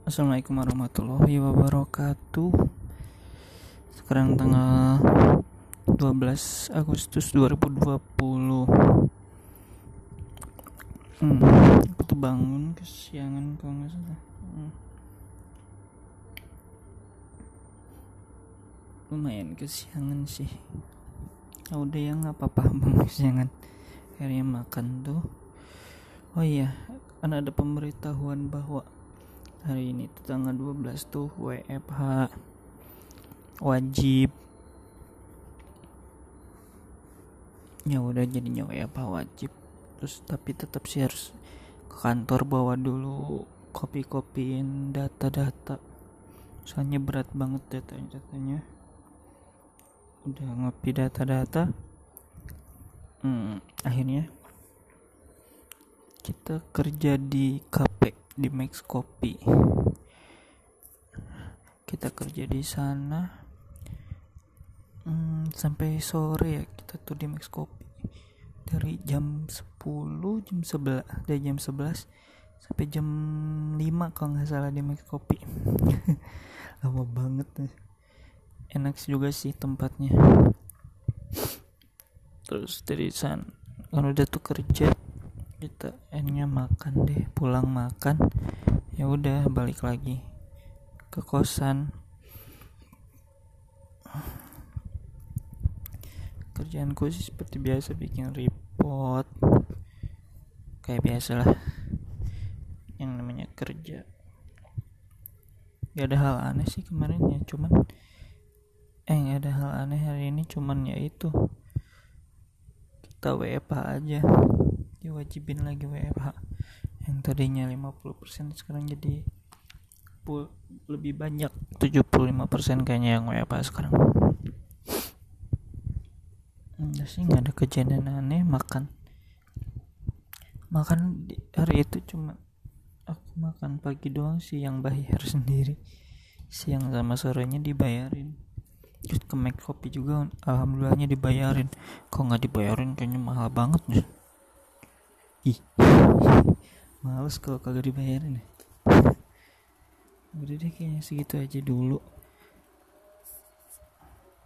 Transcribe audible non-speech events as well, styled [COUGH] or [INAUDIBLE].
Assalamualaikum warahmatullahi wabarakatuh. Sekarang tanggal 12 Agustus 2020 hmm, Aku tuh bangun kesiangan kalau nggak salah. Hmm. Lumayan kesiangan sih. Ya udah ya nggak apa-apa [LAUGHS] bangun kesiangan. Akhirnya makan tuh. Oh iya, kan ada pemberitahuan bahwa hari ini tuh tanggal 12 tuh WFH wajib. Ya udah jadinya WFH wajib. Terus tapi tetap sih harus ke kantor bawa dulu kopi-kopiin data-data. Soalnya berat banget data-datanya udah ngopi data-data. Hmm, akhirnya kita kerja di KP di Max Kopi. Kita kerja di sana. Hmm, sampai sore ya kita tuh di Max Kopi. Dari jam 10 jam 11 dari jam 11 sampai jam 5 kalau nggak salah di Max Kopi. [LAUGHS] Lama banget enak juga sih tempatnya. Terus dari sana kan udah tuh kerja kita akhirnya makan deh pulang makan. Ya udah balik lagi ke kosan. Kerjaanku sih seperti biasa bikin report. Kayak biasa lah yang namanya kerja. Gak ada hal aneh sih kemarin ya cuman eh gak ada hal aneh hari ini cuman ya itu. Kita WFH aja diwajibin lagi WFH yang tadinya 50% sekarang jadi lebih banyak. 75% kayaknya yang WFH sekarang. Enggak sih nggak ada kejadian aneh makan. Makan hari itu cuma aku makan pagi doang sih yang bayar [LAUGHS] sendiri. Siang sama sorenya dibayarin. Terus ke make kopi juga alhamdulillahnya dibayarin. Kok nggak dibayarin? Kayaknya mahal banget nih ih. Males kalau kagak dibayarin ya. Udah deh kayaknya segitu aja dulu